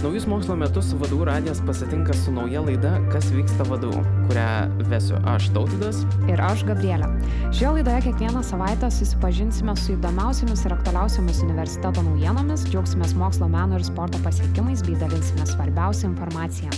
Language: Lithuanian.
Naujus mokslo metus vadų radijas pasitinka su nauja laida Kas vyksta vadų, kurią vesiu aš Tautidas. Ir aš Gabrielė. Šioje laidoje kiekvieną savaitę susipažinsime su įdomiausiamis ir aktualiausiamis universiteto naujienomis, džiaugsimės mokslo, meno ir sporto pasiekimais bei dalinsimės svarbiausią informaciją.